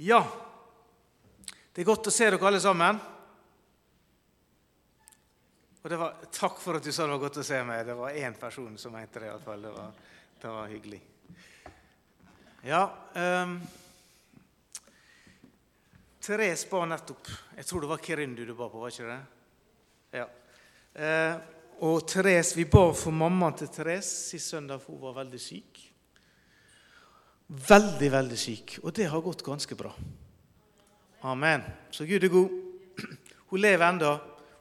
Ja, det er godt å se dere alle sammen. Og var, Takk for at du sa det var godt å se meg. Det var én person som mente det. i alle fall. Det var, det var hyggelig. Ja um, Therese ba nettopp Jeg tror det var Kirindu du ba på, var ikke det? Ja. Uh, og Therese, Vi ba for mammaen til Therese sist søndag, for hun var veldig syk. Veldig, veldig syk. Og det har gått ganske bra. Amen. Så Gud er god. Hun lever enda.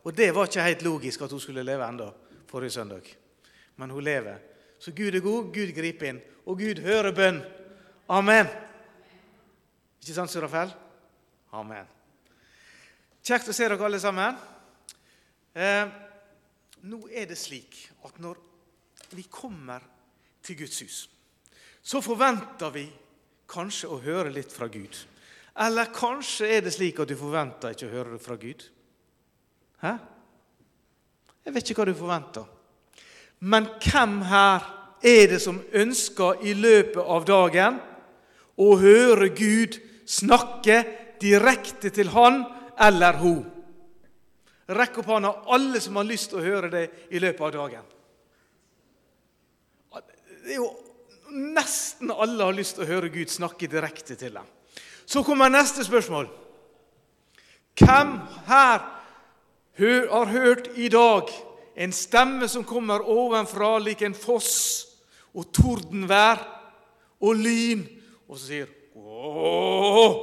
Og det var ikke helt logisk at hun skulle leve enda forrige søndag. Men hun lever. Så Gud er god, Gud griper inn, og Gud hører bønn. Amen. Ikke sant, Surafel? Amen. Kjekt å se dere alle sammen. Eh, nå er det slik at når vi kommer til Guds hus, så forventer vi kanskje å høre litt fra Gud. Eller kanskje er det slik at du forventer ikke å høre det fra Gud. Hæ? Jeg vet ikke hva du forventer. Men hvem her er det som ønsker i løpet av dagen å høre Gud snakke direkte til han eller hun? Rekk opp hånda, alle som har lyst til å høre det i løpet av dagen. Det er jo Nesten alle har lyst til å høre Gud snakke direkte til dem. Så kommer neste spørsmål. Hvem her har hørt i dag en stemme som kommer ovenfra lik en foss og tordenvær og lyn, og så sier Åh,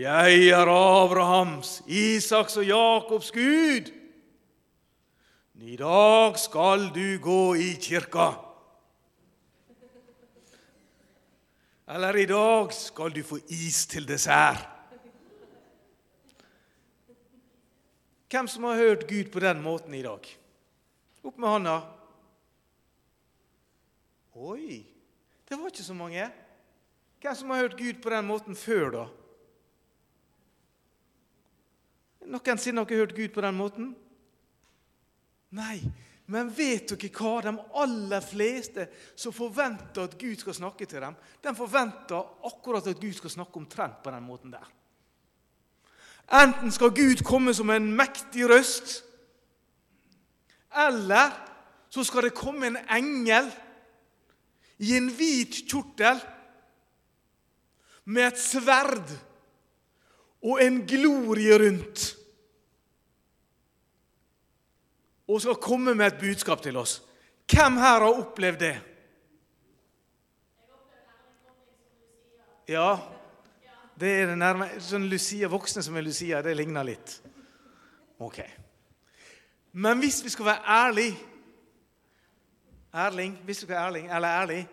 jeg er Abrahams, Isaks og Jakobs Gud. I dag skal du gå i kirka. Eller i dag skal du få is til dessert. Hvem som har hørt Gud på den måten i dag? Opp med hånda. Oi, det var ikke så mange. Hvem som har hørt Gud på den måten før, da? Noensinne har dere hørt Gud på den måten? Nei. Men vet dere hva? De aller fleste som forventer at Gud skal snakke til dem, de forventer akkurat at Gud skal snakke omtrent på den måten der. Enten skal Gud komme som en mektig røst, eller så skal det komme en engel i en hvit kjortel med et sverd og en glorie rundt. Og skal komme med et budskap til oss. Hvem her har opplevd det? Ja, det er det nærme, sånn Lucia, Voksne som er Lucia, det ligner litt. Ok. Men hvis vi skal være ærlige Erling, hvis du være ærlig, eller ærlig,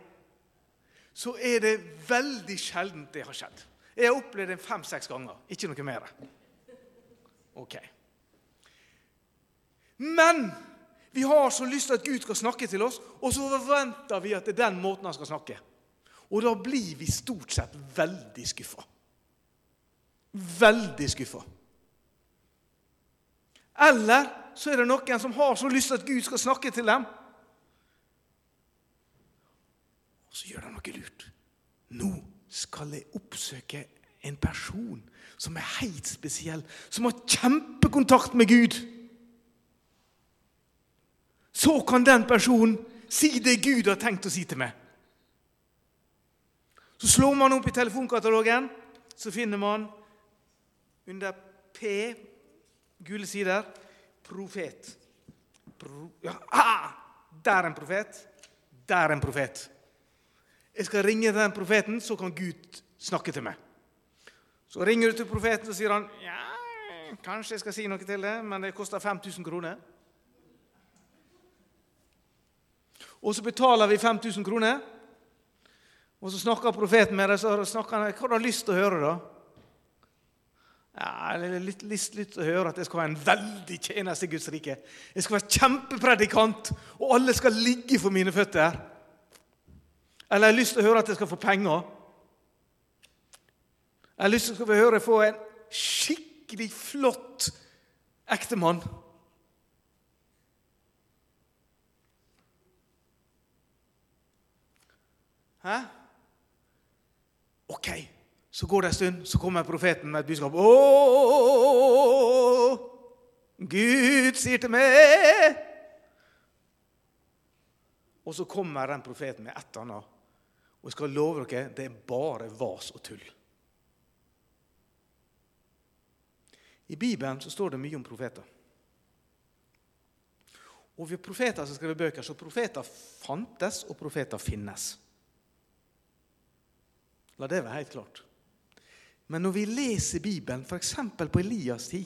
så er det veldig sjeldent det har skjedd. Jeg har opplevd det fem-seks ganger. Ikke noe mer. Ok. Men vi har så lyst til at Gud skal snakke til oss, og så forventer vi at det er den måten han skal snakke. Og da blir vi stort sett veldig skuffa veldig skuffa. Eller så er det noen som har så lyst til at Gud skal snakke til dem. Og så gjør de noe lurt. Nå skal jeg oppsøke en person som er helt spesiell, som har kjempekontakt med Gud. Så kan den personen si det Gud har tenkt å si til meg. Så slår man opp i telefonkatalogen, så finner man under P, gule sider, profet. Pro, ja, ah, der er en profet. Der er en profet. Jeg skal ringe den profeten, så kan Gud snakke til meg. Så ringer du til profeten, og sier han ja, kanskje jeg skal si noe til det, men det koster 5000 kroner. Og så betaler vi 5000 kroner. Og så snakker profeten med deg, så snakker han, hva har du lyst til å høre. da? Ja, jeg har litt lyst til å høre at jeg skal være en veldig tjeneste i Guds rike. Jeg skal være kjempepredikant, og alle skal ligge for mine føtter. Eller jeg har lyst til å høre at jeg skal få penger. Jeg har lyst til å høre få en skikkelig flott ektemann. Hæ? Ok, Så går det en stund, så kommer profeten med et budskap. Å, Gud sier til meg Og så kommer den profeten med et eller annet. Og jeg skal love dere, det er bare vas og tull. I Bibelen så står det mye om profeter. Og ved profeter som skriver bøker, så profeter fantes, og profeter finnes. La det være helt klart. Men når vi leser Bibelen, f.eks. på Elias' tid,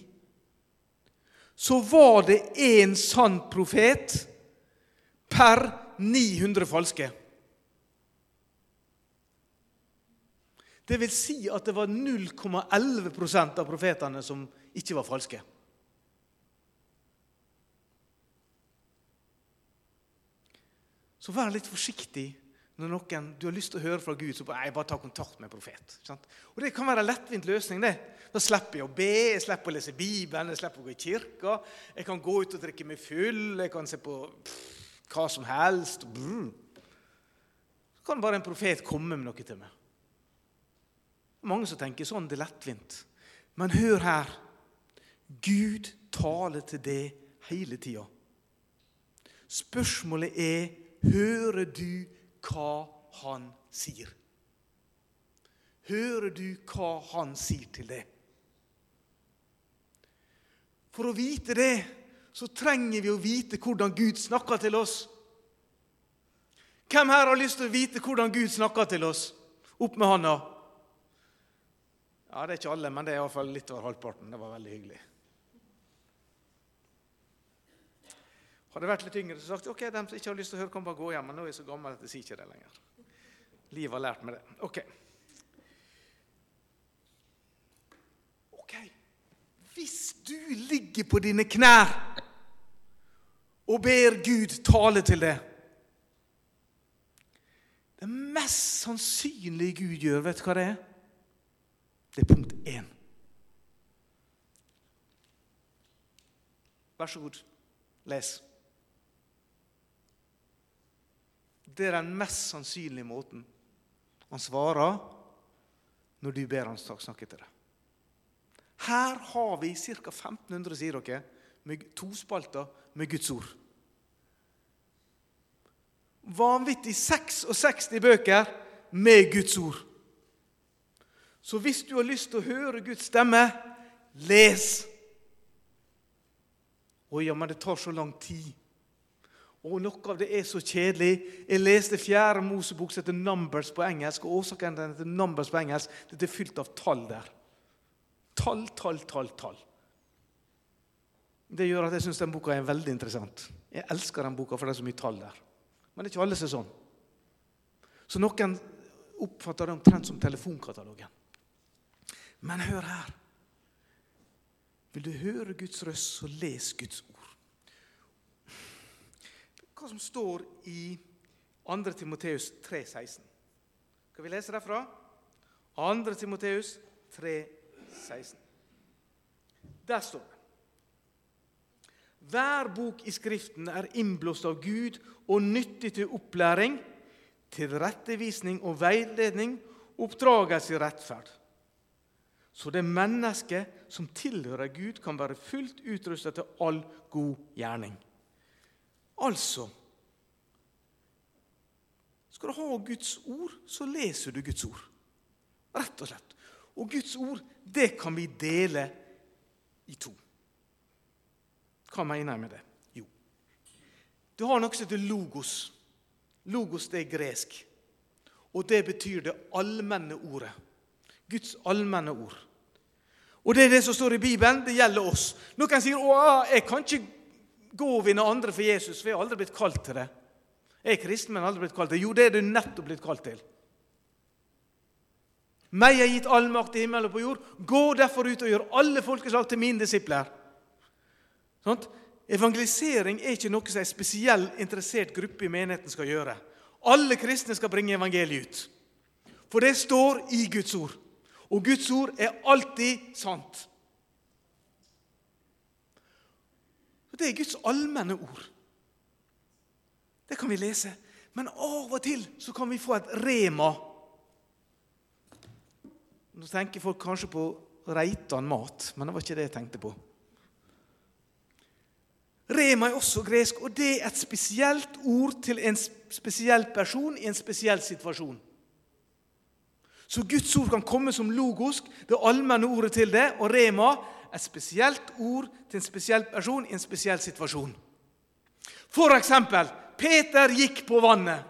så var det én sann profet per 900 falske. Det vil si at det var 0,11% av profetene som ikke var falske. Så vær litt forsiktig når noen, du har lyst til å høre fra Gud, så bare, bare ta kontakt med en profet. Og Det kan være en lettvint løsning. det. Da slipper jeg å be, jeg slipper å lese Bibelen, jeg slipper å gå i kirka. Jeg kan gå ut og drikke meg full, jeg kan se på pff, hva som helst. Så kan bare en profet komme med noe til meg. Mange som tenker sånn, det er lettvint. Men hør her. Gud taler til deg hele tida. Spørsmålet er hører du hva han sier. Hører du hva han sier til deg? For å vite det så trenger vi å vite hvordan Gud snakker til oss. Hvem her har lyst til å vite hvordan Gud snakker til oss? Opp med hånda. Ja, Det er ikke alle, men det er iallfall litt over halvparten. Det var veldig hyggelig. Hadde det vært litt yngre, så sagt ok, de som ikke har lyst til å høre, kan bare gå hjem. Men nå er jeg så gammel at jeg sier ikke det lenger. Livet har lært meg det. Ok. Ok. Hvis du ligger på dine knær og ber Gud tale til deg Det mest sannsynlige Gud gjør, vet du hva det er? Det er punkt én. Vær så god, les. Det er den mest sannsynlige måten. Han svarer når du ber han snakke til deg. Her har vi ca. 1500 sier dere, med to spalter med Guds ord. Vanvittig 66 bøker med Guds ord. Så hvis du har lyst til å høre Guds stemme, les. Å ja, men det tar så lang tid. Og noe av det er så kjedelig. Jeg leste Fjerde Mosebok som heter Numbers på engelsk. og Årsaken til heter Numbers på engelsk det er fylt av tall der. Tall, tall, tall, tall. Det gjør at jeg syns den boka er veldig interessant. Jeg elsker den boka, for det er så mye tall der. Men det er ikke alle som er sånn. Så noen oppfatter det omtrent som telefonkatalogen. Men hør her. Vil du høre Guds røst, så les Guds ord hva som står i 2. Timoteus 3,16. Skal vi lese derfra? 2. Timoteus 3,16. Der står det Hver bok i Skriften er innblåst av Gud og nyttig til opplæring, til rettevisning og veiledning, oppdragelse i rettferd. Så det mennesket som tilhører Gud, kan være fullt utrustet til all god gjerning. Altså Skal du ha Guds ord, så leser du Guds ord. Rett og slett. Og Guds ord, det kan vi dele i to. Hva mener jeg med det? Jo, du har noe som heter logos. Logos det er gresk. Og det betyr det allmenne ordet. Guds allmenne ord. Og det er det som står i Bibelen. Det gjelder oss. Noen sier at jeg kan ikke gå og vinne andre for Jesus, Vi har aldri blitt kalt til det. Jeg er kristen, men aldri blitt kalt til det. Jo, det er du nettopp blitt kalt til. Meg er gitt all makt i himmelen og på jord. Gå derfor ut og gjør alle folkeslag til mine disipler. Sånn? Evangelisering er ikke noe som en spesiell interessert gruppe i menigheten skal gjøre. Alle kristne skal bringe evangeliet ut. For det står i Guds ord. Og Guds ord er alltid sant. Det er Guds allmenne ord. Det kan vi lese. Men av og til så kan vi få et rema. Nå tenker folk kanskje på Reitan mat, men det var ikke det jeg tenkte på. Rema er også gresk, og det er et spesielt ord til en spesiell person i en spesiell situasjon. Så Guds ord kan komme som logosk, det allmenne ordet til det, og rema et spesielt ord til en spesiell person i en spesiell situasjon. For eksempel Peter gikk på vannet.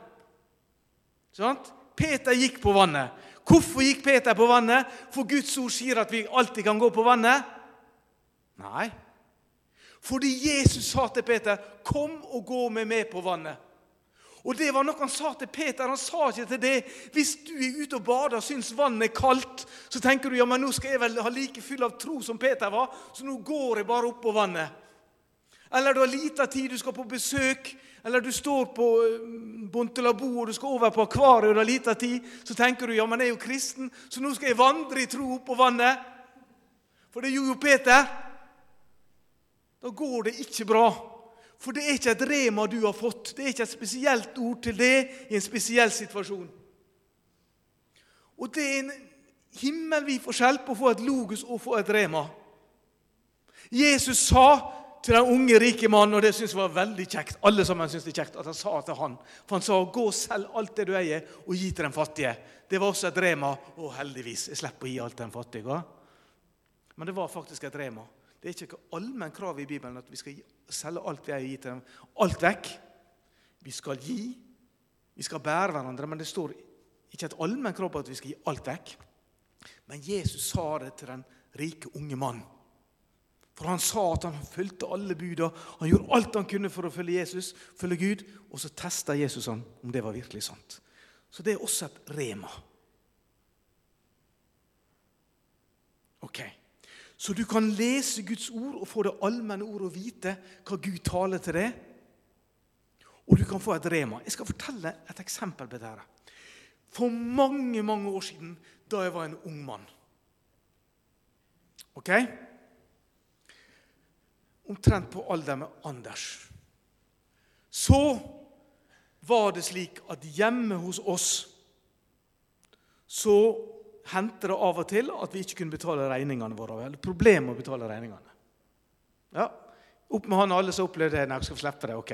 Sånn? Peter gikk på vannet. Hvorfor gikk Peter på vannet? For Guds ord sier at vi alltid kan gå på vannet? Nei. Fordi Jesus sa til Peter, 'Kom og gå med meg på vannet'. Og Det var noe han sa til Peter. Han sa ikke til det hvis du er ute og bader og syns vannet er kaldt, så tenker du ja, men nå skal jeg vel ha like full av tro som Peter var, så nå går jeg bare opp på vannet. Eller du har lita tid, du skal på besøk, eller du står på eh, Bontelabo og du skal over på akvariet og du har lita tid, så tenker du ja, men jeg er jo kristen, så nå skal jeg vandre i tro opp på vannet. For det gjorde jo Peter. Da går det ikke bra. For det er ikke et rema du har fått. Det er ikke et spesielt ord til det i en spesiell situasjon. Og det er en himmelvid forskjell på å få et logos og få et rema. Jesus sa til den unge, rike mannen, og det synes jeg var veldig kjekt Alle sammen synes det er kjekt at han sa til han. For han sa 'Gå og selg alt det du eier, og gi til den fattige'. Det var også et rema. Å, heldigvis. Jeg slipper å gi alt til den fattige. Men det var faktisk et rema. Det er ikke allmenn krav i Bibelen at vi skal selge alt vi har gitt til dem. Alt vekk. Vi skal gi. Vi skal bære hverandre, men det står ikke et allmenn krav på at vi skal gi alt vekk. Men Jesus sa det til den rike unge mannen. For han sa at han fulgte alle buda. Han gjorde alt han kunne for å følge Jesus, følge Gud. Og så testa Jesus han om det var virkelig sant. Så det er også et rema. Ok. Så du kan lese Guds ord og få det allmenne ordet og vite hva Gud taler til deg. Og du kan få et rema. Jeg skal fortelle et eksempel på dette. For mange, mange år siden, da jeg var en ung mann Ok? Omtrent på alder med Anders. Så var det slik at hjemme hos oss så hendte det av og til at vi ikke kunne betale regningene våre. Hadde problemer med å betale regningene. Ja, Opp med han alle som opplevde det. Nei, jeg skal slippe det. Ok.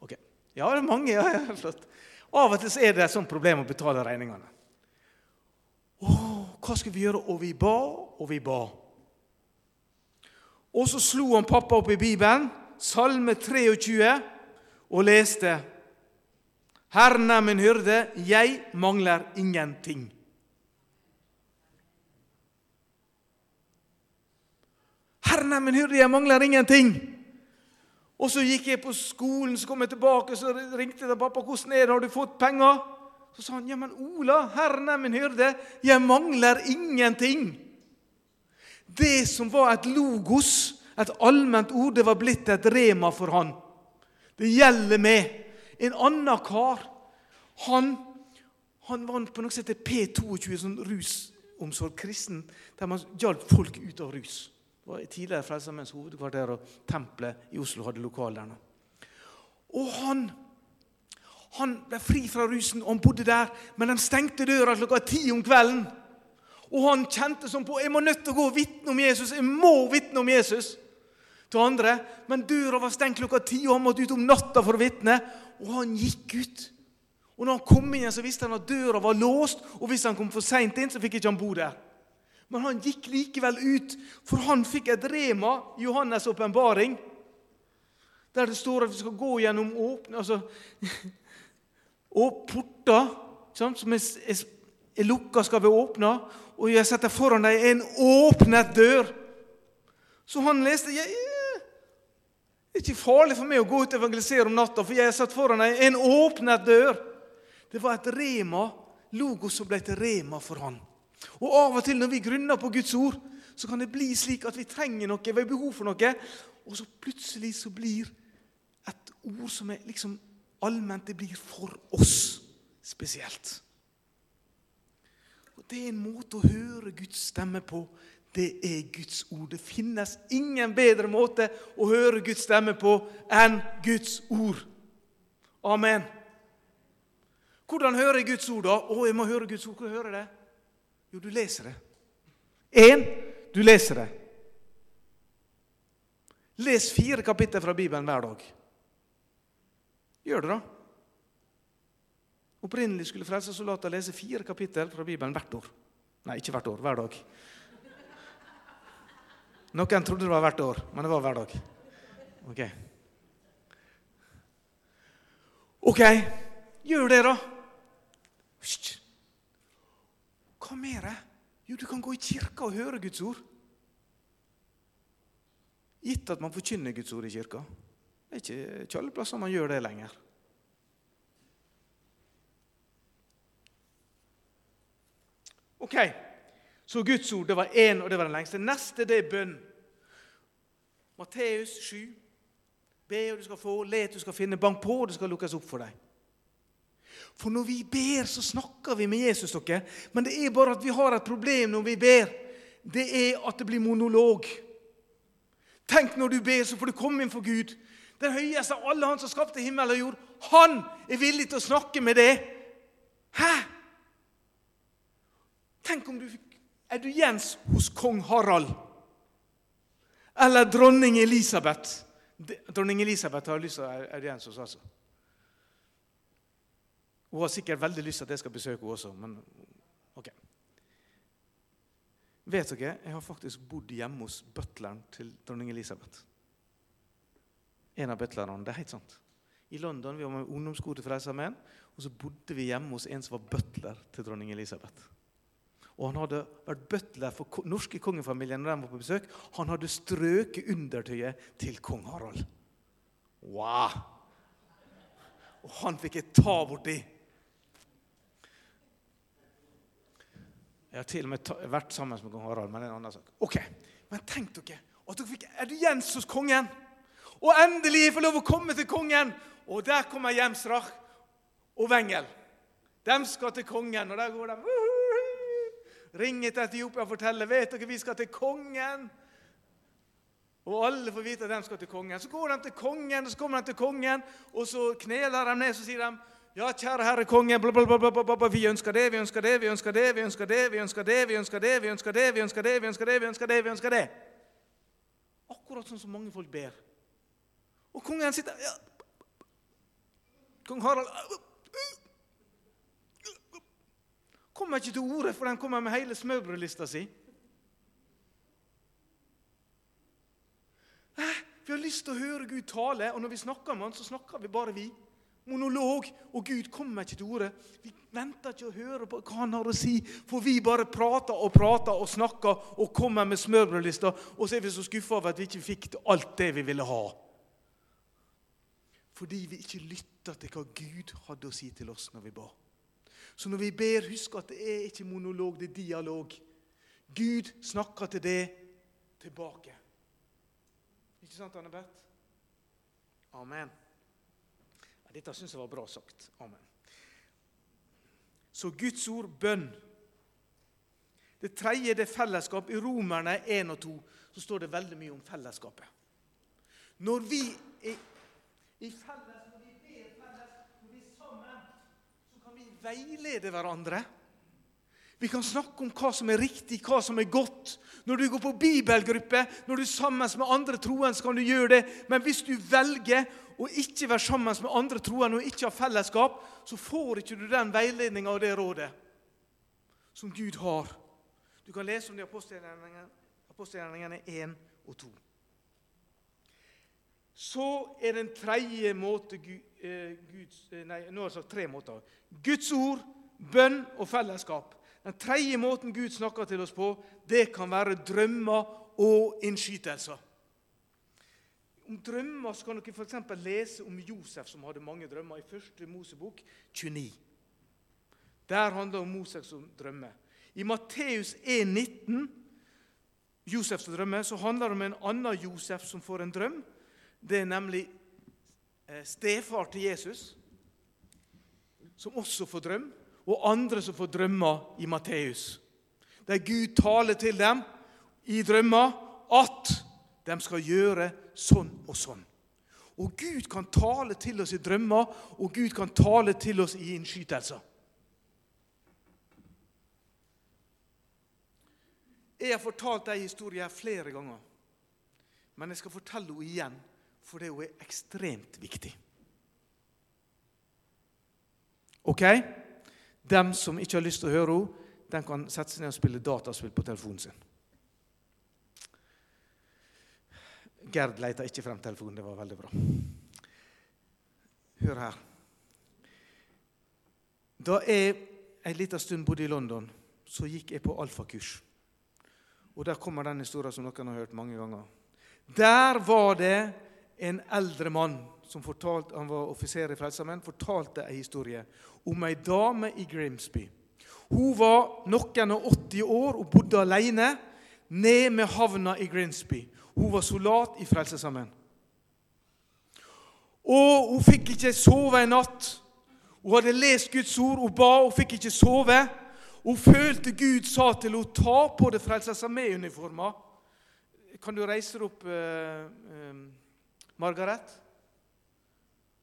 Ok. Ja, det er mange. ja, flott. Av og til er det et sånt problem å betale regningene. Åh, hva skal vi gjøre? Og vi ba, og vi ba. Og så slo han pappa opp i Bibelen, Salme 23, og leste Herren er min hyrde, jeg mangler ingenting. Herren neimen, hør, hyrde, jeg mangler ingenting. Og så gikk jeg på skolen, så kom jeg tilbake, så ringte jeg pappa. 'Hvordan er det, har du fått penger?' Så sa han, 'Ja, men Ola, Herren er min hyrde, jeg mangler ingenting.' Det som var et logos, et allment ord, det var blitt et rema for han. Det gjelder meg. En annen kar, han, han var på noe som heter P22, sånn rusomsorg, kristen, der man hjalp folk ut av rus. Det var tidligere Frelsesarmeens hovedkvarter, og tempelet i Oslo hadde lokal der. Og han, han ble fri fra rusen, og han bodde der, men de stengte døra klokka ti om kvelden. Og han kjente som på jeg må nødt til å gå og vitne om Jesus. Jeg må vitne om Jesus til andre. Men døra var stengt klokka ti, og han måtte ut om natta for å vitne. Og han gikk ut. Og når han kom inn, så visste han at døra var låst, og hvis han kom for seint inn, så fikk ikke han bo der. Men han gikk likevel ut, for han fikk et rema, Johannes' åpenbaring, der det står at vi skal gå gjennom åpne altså, og porter som er, er, er lukka, skal vi åpne. Og jeg setter foran deg en åpnet dør. Så han leste jeg, Det er ikke farlig for meg å gå ut og evangelisere om natta, for jeg har satt foran deg en åpnet dør. Det var et rema, logo som ble til rema for han. Og Av og til når vi grunner på Guds ord, så kan det bli slik at vi trenger noe, vi har behov for noe, og så plutselig så blir et ord som er liksom allment, det blir for oss spesielt. Og Det er en måte å høre Guds stemme på. Det er Guds ord. Det finnes ingen bedre måte å høre Guds stemme på enn Guds ord. Amen. Hvordan hører jeg Guds ord, da? Å, jeg må høre Guds ord. Hvordan hører jeg det? Jo, du leser det. Én, du leser det. Les fire kapitler fra Bibelen hver dag. Gjør det, da. Opprinnelig skulle frelsessoldater lese fire kapittel fra Bibelen hvert år. Nei, ikke hvert år. Hver dag. Noen trodde det var hvert år, men det var hver dag. Ok. Ok, gjør det, da. Hysj. Hva mer? Jo, du kan gå i kirka og høre Guds ord. Gitt at man forkynner Guds ord i kirka. Det er ikke, ikke alle plasser man gjør det lenger. Ok, Så Guds ord det var én, og det var den lengste. Neste det er bønn. Matteus 7. Be, og du skal få. Let, du skal finne. Bank på, og det skal lukkes opp for deg. For når vi ber, så snakker vi med Jesus, dere. Men det er bare at vi har et problem når vi ber. Det er at det blir monolog. Tenk når du ber, så får du komme inn for Gud. Den høyeste av alle, han som skapte himmel og jord, han er villig til å snakke med deg. Hæ? Tenk om du Er du Jens hos kong Harald? Eller dronning Elisabeth? Dronning Elisabeth har lyst til å være Jens hos, altså. Hun har sikkert veldig lyst til at jeg skal besøke henne også, men ok. Vet dere, jeg har faktisk bodd hjemme hos butleren til dronning Elisabeth. En av butlerne. Det er helt sant. I London vi var med ungdomsskole til Frelsesarmeen, og så bodde vi hjemme hos en som var butler til dronning Elisabeth. Og han hadde vært butler for norske kongefamilien når de var på besøk. Han hadde strøket undertøyet til kong Harald. Wow! Og han fikk jeg ta borti. Jeg har til og med vært sammen med kong Harald, men det er en annen sak. Ok, Men tenk dere at dere fikk audiens hos kongen. Og endelig får lov å komme til kongen! Og der kommer Jemsrach og Wengel. De skal til kongen, og der går de ringer til Etiopia og forteller vet dere, vi skal til kongen. Og alle får vite at de skal til kongen. Så går de til kongen, og så kommer de til kongen, og så kneler de ned så sier de, ja, kjære herre konge, bla, bla, bla, bla, vi ønsker det, vi ønsker det, vi ønsker det, vi ønsker det, vi ønsker det, vi ønsker det, vi ønsker det, vi ønsker det, vi ønsker det, vi ønsker det, vi ønsker det. Akkurat sånn som mange folk ber. Og kongen sitter ja. Kong Harald kommer ikke til orde, for den kommer med hele smørbrødlista si. Vi har lyst til å høre Gud tale, og når vi snakker med han, så snakker vi bare vi. Monolog. Og Gud kommer ikke til orde. Vi venter ikke å høre på hva han har å si, for vi bare prater og prater og snakker og kommer med smørbrødlista, og så er vi så skuffa over at vi ikke fikk alt det vi ville ha. Fordi vi ikke lytta til hva Gud hadde å si til oss når vi ba. Så når vi ber, husk at det er ikke monolog, det er dialog. Gud snakker til det tilbake. Ikke sant, Anne Beth? Amen. Dette syns jeg var bra sagt. Amen. Så Guds ord, bønn. Det tredje det er fellesskap. I Romerne 1 og 2 så står det veldig mye om fellesskapet. Når vi er i vi veilede hverandre. Vi kan snakke om hva som er riktig, hva som er godt. Når du går på bibelgruppe, når du er sammen med andre troende, så kan du gjøre det. Men hvis du velger å ikke være sammen med andre troende og ikke ha fellesskap, så får ikke du den veiledninga og det rådet som Gud har. Du kan lese om det i apostelgjerningene 1 og 2. Så er den tredje måte eh, Guds, eh, nei, nå har jeg sagt tre måter. Guds ord, bønn og fellesskap. Den tredje måten Gud snakker til oss på, det kan være drømmer og innskytelser. Om drømmer så kan dere f.eks. lese om Josef, som hadde mange drømmer, i første Mosebok 29. Der handler det om Moses som drømmer. I Matteus 1,19, som drømmer, så handler det om en annen Josef som får en drøm. Det er nemlig Eh, stefar til Jesus, som også får drøm, og andre som får drømmer i Matteus. Der Gud taler til dem i drømmer at de skal gjøre sånn og sånn. Og Gud kan tale til oss i drømmer, og Gud kan tale til oss i innskytelser. Jeg har fortalt denne historien flere ganger. Men jeg skal fortelle henne igjen, for det er ekstremt viktig. Ok? Dem som ikke har lyst til å høre henne, den kan sette seg ned og spille dataspill på telefonen sin. Gerd leita ikke frem telefonen. Det var veldig bra. Hør her. Da jeg en liten stund bodde i London, så gikk jeg på alfakurs. Og Der kommer den historien som dere har hørt mange ganger. Der var det en eldre mann som fortalte, han var offiser i Frelsesarmeen, fortalte en historie om ei dame i Grimsby. Hun var noen og 80 år og bodde alene ned med havna i Grimsby. Hun var soldat i Frelsesarmeen. Og hun fikk ikke sove en natt. Hun hadde lest Guds ord, hun ba, hun fikk ikke sove. Hun følte Gud sa til henne ta på deg Frelsesarmé-uniforma. Kan du reise deg opp, eh, eh, Margaret?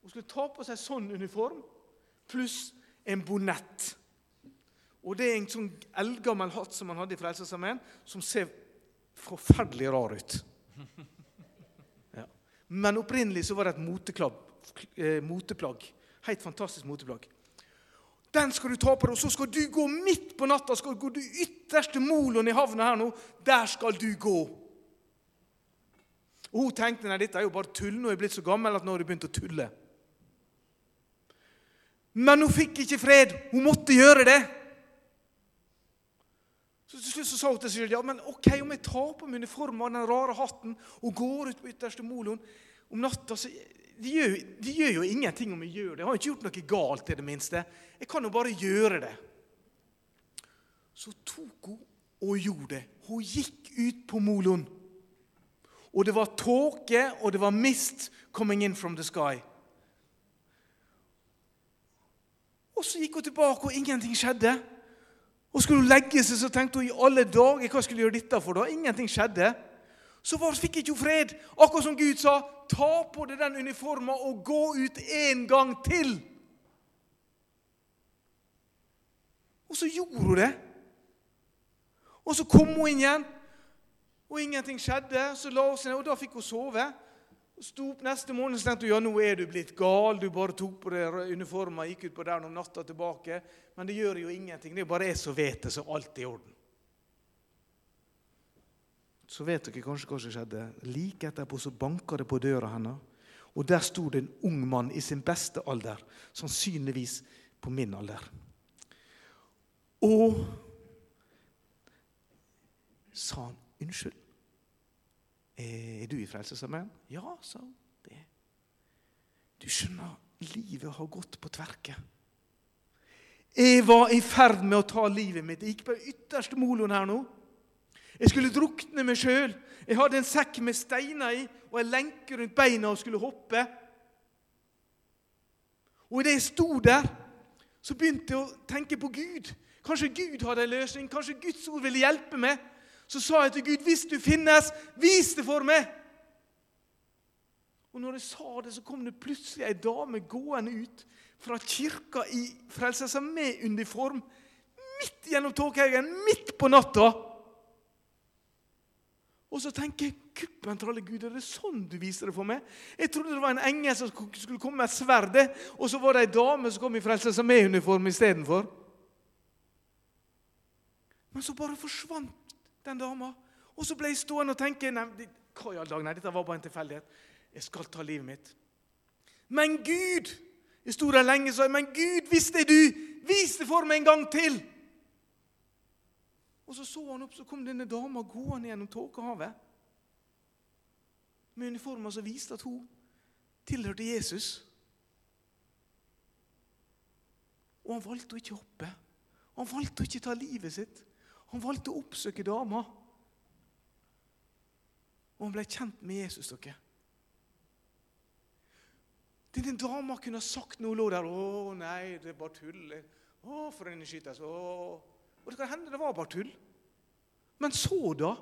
Hun skulle ta på seg sånn uniform pluss en bonett. Og det er en sånn eldgammel hatt som man hadde i Frelsesarmeen, som ser forferdelig rar ut. Ja. Men opprinnelig så var det et eh, moteplagg. Helt fantastisk moteplagg. Den skal du ta på deg, og så skal du gå midt på natta. skal du gå du ytterste moloen i havna her nå. Der skal du gå. Og Hun tenkte nei, dette er jo bare tull. Nå er jeg blitt så gammel at nå har jeg begynt å tulle. Men hun fikk ikke fred. Hun måtte gjøre det. Så til slutt så sa hun til seg selv ja, men ok, om jeg tar på meg uniformen den rare hatten og går ut på ytterste moloen om natta så de gjør, de gjør, jo ingenting om jeg gjør det. Jeg har ikke gjort noe galt til det minste. Jeg kan jo bare gjøre det. Så tok hun og gjorde det. Hun gikk ut på moloen. Og det var tåke, og det var mist coming in from the sky. Og så gikk hun tilbake, og ingenting skjedde. Og skulle hun legge seg, så tenkte hun i alle dager hva skulle jeg gjøre dette for? da? Ingenting skjedde. Så fikk ikke hun fred. Akkurat som Gud sa, ta på deg den uniformen og gå ut en gang til. Og så gjorde hun det. Og så kom hun inn igjen, og ingenting skjedde. Så la hun seg ned, og da fikk hun sove. Sto opp neste morgen og tenkte ja, nå er du blitt gal. Du bare tok på deg uniformen og gikk ut på der om natta tilbake. Men det gjør jo ingenting. Det er bare jeg som vet det, så alt er i orden. Så vet dere kanskje hva som skjedde. Like etterpå så banka det på døra hennes. Og der sto det en ung mann i sin beste alder, sannsynligvis på min alder. Og sa han unnskyld. Eh, er du i Frelsesarmeen? Ja, sa hun. Det. Du skjønner, livet har gått på tverke. Jeg var i ferd med å ta livet mitt. Jeg gikk på ytterste moloen her nå. Jeg skulle drukne meg sjøl. Jeg hadde en sekk med steiner i og en lenke rundt beina og skulle hoppe. Og idet jeg sto der, så begynte jeg å tenke på Gud. Kanskje Gud hadde en løsning. Kanskje Guds ord ville hjelpe meg så sa jeg til Gud, 'Hvis du finnes, vis det for meg!' Og når jeg sa det, så kom det plutselig ei dame gående ut fra kirka i Frelsesarmé-uniform midt gjennom tåkehaugen, midt på natta. Og så tenker jeg Kuppen tralle Gud, er det sånn du viser det for meg? Jeg trodde det var en engel som skulle komme med et sverd, og så var det ei dame som kom i Frelsesarmé-uniform istedenfor. Men så bare forsvant den dama. Og så ble jeg stående og tenke nei, hva i all dag, nei, dette var bare en tilfeldighet. Jeg skal ta livet mitt. Men Gud! Jeg sto der lenge og sa men Gud, hvis det er du, vis det for meg en gang til! Og så så han opp, så kom denne dama gående gjennom tåkehavet med uniformer som viste at hun tilhørte Jesus. Og han valgte å ikke hoppe. Han valgte å ikke ta livet sitt. Han valgte å oppsøke dama. Og han ble kjent med Jesus. dere. Denne dama kunne ha sagt noe lå der. 'Å, nei, det er bare tull.' 'Å, for en skytelse.' Og det kan hende det var bare tull. Men så, da?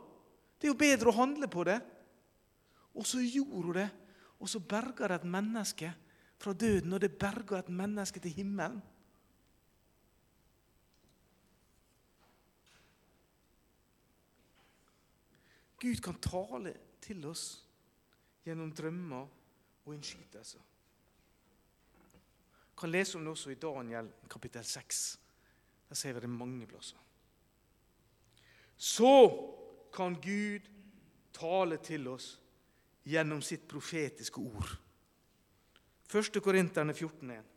Det er jo bedre å handle på det. Og så gjorde hun det. Og så berga det et menneske fra døden, og det berga et menneske til himmelen. Gud kan tale til oss gjennom drømmer og innskytelser. Vi kan lese om det også i Daniel kapittel 6. Der ser vi det mange plasser. Så kan Gud tale til oss gjennom sitt profetiske ord. 1. Korinterne 14,1.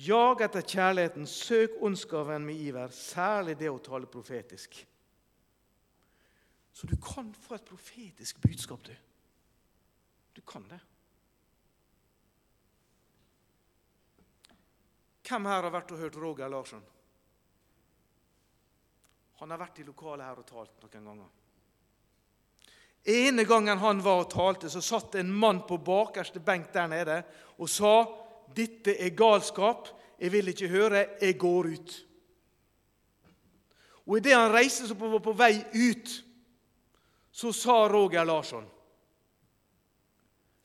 Jag etter kjærligheten, søk ondskapen med iver, særlig det å tale profetisk. Så du kan få et profetisk budskap, du. Du kan det. Hvem her har vært og hørt Roger Larsson? Han har vært i lokalet her og talt noen ganger. Ene gangen han var og talte, så satt en mann på bakerste benk der nede og sa 'Dette er galskap. Jeg vil ikke høre. Jeg går ut.' Og idet han reiste seg var på vei ut, så sa Roger Larsson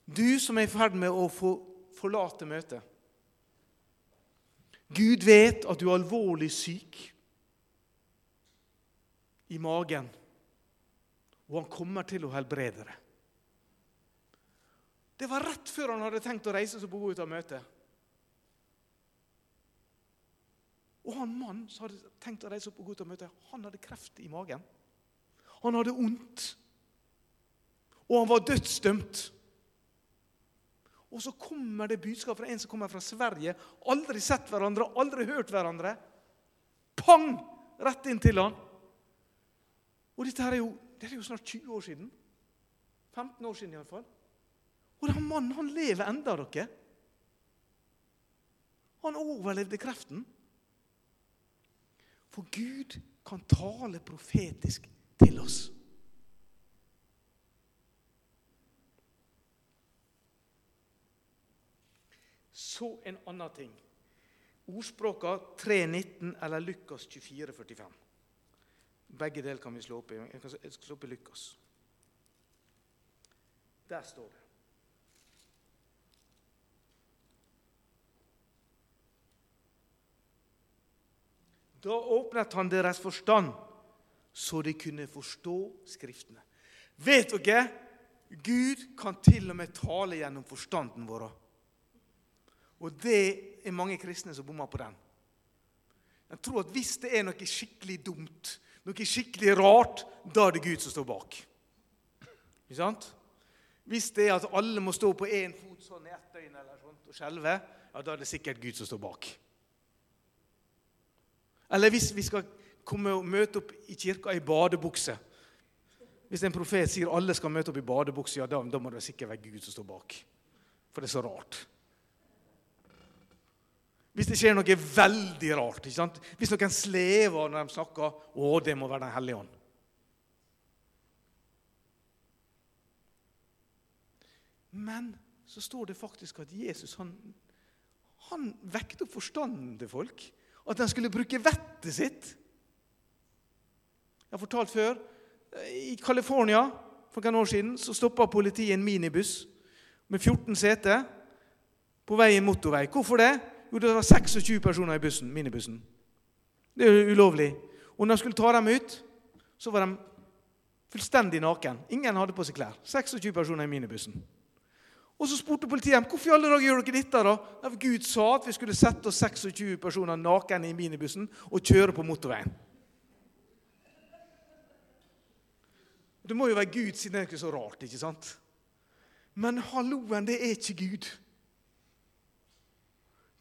Du som er i ferd med å få forlate møtet. Gud vet at du er alvorlig syk i magen, og han kommer til å helbrede deg. Det var rett før han hadde tenkt å reise seg på og gå ut av møtet. Og han mannen som hadde tenkt å reise opp og gå ut å møte, han hadde kreft i magen. Han hadde vondt. Og han var dødsdømt. Og så kommer det budskap fra en som kommer fra Sverige. Aldri sett hverandre, aldri hørt hverandre. Pang! Rett inn til han. Og dette her er jo, det er jo snart 20 år siden. 15 år siden iallfall. Og den mannen han lever enda, dere. Han overlevde kreften. For Gud kan tale profetisk til oss. Så en annen ting. Ordspråka 3.19 eller Lukas 24,45. Begge deler kan vi slå opp i. Jeg skal slå opp i Lukas. Der står det. Da åpnet han deres forstand, så de kunne forstå Skriftene. Vet dere? Gud kan til og med tale gjennom forstanden vår. Og det er mange kristne som bommer på den. Jeg tror at Hvis det er noe skikkelig dumt, noe skikkelig rart, da er det Gud som står bak. Ikke sant? Hvis det er at alle må stå på én fot sånn i ett døgn eller sånt, og skjelve, ja, da er det sikkert Gud som står bak. Eller hvis vi skal komme og møte opp i kirka i badebukse. Hvis en profet sier alle skal møte opp i badebukse, ja, da, da må det sikkert være Gud som står bak. For det er så rart. Hvis det skjer noe veldig rart, ikke sant? hvis noen slever når de snakker Å, det må være Den hellige ånd. Men så står det faktisk at Jesus han, han vekket opp forstanden til folk. At han skulle bruke vettet sitt. Jeg har fortalt før. I California for noen år siden så stoppa politiet en minibuss med 14 seter på vei i motorvei. Hvorfor det? Jo, det var 26 personer i bussen, minibussen. Det er jo ulovlig. Og når de skulle ta dem ut, så var de fullstendig naken. Ingen hadde på seg klær. 26 personer i minibussen. Og Så spurte politiet dem hvorfor i alle dager gjør dere dette. da? Ja, Gud sa at vi skulle sette oss 26 personer naken i minibussen og kjøre på motorveien. Det må jo være Gud, siden det er ikke så rart. ikke sant? Men halloen, det er ikke Gud.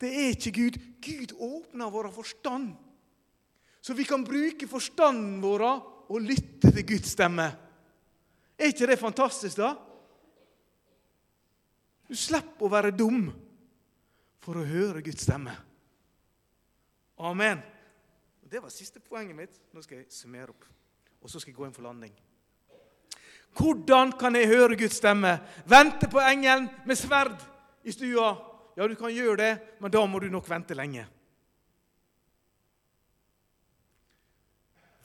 Det er ikke Gud. Gud åpner vår forstand, så vi kan bruke forstanden vår og lytte til Guds stemme. Er ikke det fantastisk, da? Du slipper å være dum for å høre Guds stemme. Amen. Det var siste poenget mitt. Nå skal jeg summere opp, og så skal jeg gå inn for landing. Hvordan kan jeg høre Guds stemme? Vente på engelen med sverd i stua. Ja, du kan gjøre det, men da må du nok vente lenge.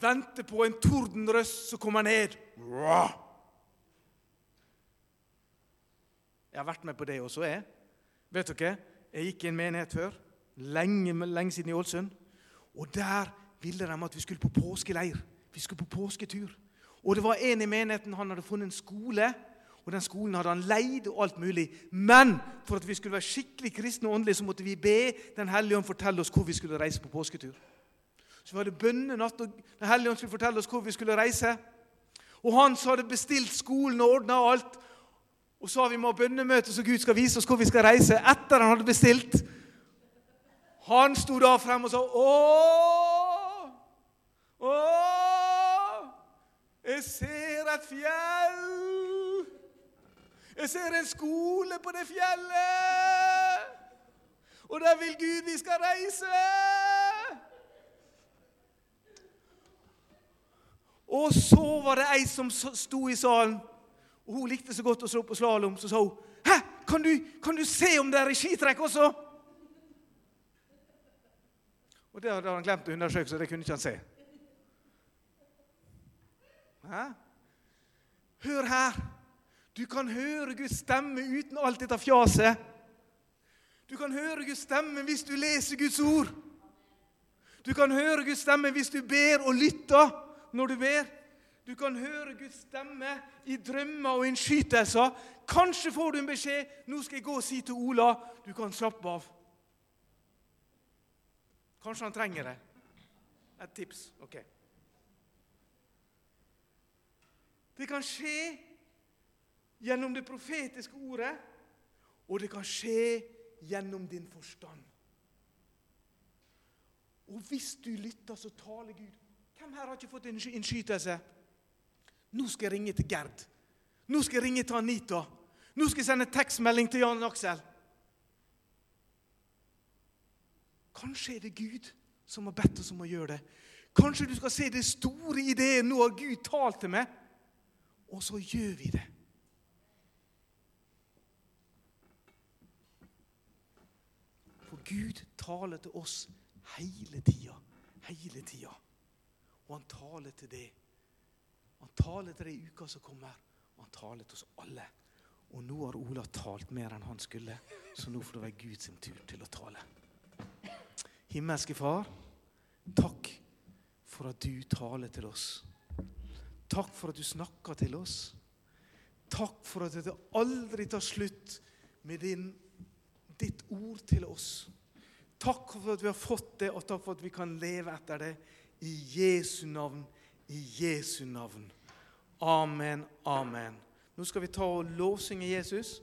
Vente på en tordenrøst som kommer ned. Jeg har vært med på det også, jeg. Vet dere, Jeg gikk i en menighet før, lenge, lenge siden i Ålesund. Og der ville de at vi skulle på påskeleir. Vi skulle på påsketur. Og det var en i menigheten, han hadde funnet en skole. Og den skolen hadde han leid og alt mulig. Men for at vi skulle være skikkelig kristne og åndelige, så måtte vi be Den hellige ånd fortelle oss hvor vi skulle reise på påsketur. Så vi hadde bønnenatt, og Den hellige ånd skulle fortelle oss hvor vi skulle reise. Og han som hadde bestilt skolen og ordna alt, og så har vi med bønnemøte, så Gud skal vise oss hvor vi skal reise etter han hadde bestilt. Han sto da frem og sa Å! Å! Jeg ser et fjell! Jeg ser en skole på det fjellet! Og der vil Gud vi skal reise! Og så var det ei som sto i salen, og hun likte så godt å slå på slalåm. Så sa hun, 'Hæ, kan du, kan du se om det er i skitrekk også?' Og det hadde han glemt å undersøke, så det kunne ikke han se. Hæ? Hør her. Du kan høre Guds stemme uten alt dette fjaset. Du kan høre Guds stemme hvis du leser Guds ord. Du kan høre Guds stemme hvis du ber og lytter når du ber. Du kan høre Guds stemme i drømmer og innskytelser. Kanskje får du en beskjed 'Nå skal jeg gå og si til Ola.' Du kan slappe av. Kanskje han trenger det. Et tips. Ok. Det kan skje gjennom det profetiske ordet, og det kan skje gjennom din forstand. Og hvis du lytter, så taler Gud. Hvem her har ikke fått en innskytelse? Nå skal jeg ringe til Gerd. Nå skal jeg ringe til Anita. Nå skal jeg sende tekstmelding til Jan Aksel. Kanskje er det Gud som har bedt oss om å gjøre det. Kanskje du skal se det store i det. Nå har Gud talt til meg. Og så gjør vi det. For Gud taler til oss hele tida. Hele tida. Og han taler til det. Han taler til de uka som kommer. Og han taler til oss alle. Og nå har Ola talt mer enn han skulle, så nå får det være Guds tur til å tale. Himmelske Far, takk for at du taler til oss. Takk for at du snakker til oss. Takk for at det aldri tar slutt med din, ditt ord til oss. Takk for at vi har fått det, og takk for at vi kan leve etter det. I Jesu navn, i Jesu navn. Amen, amen. Nå skal vi ta og lovsynge Jesus.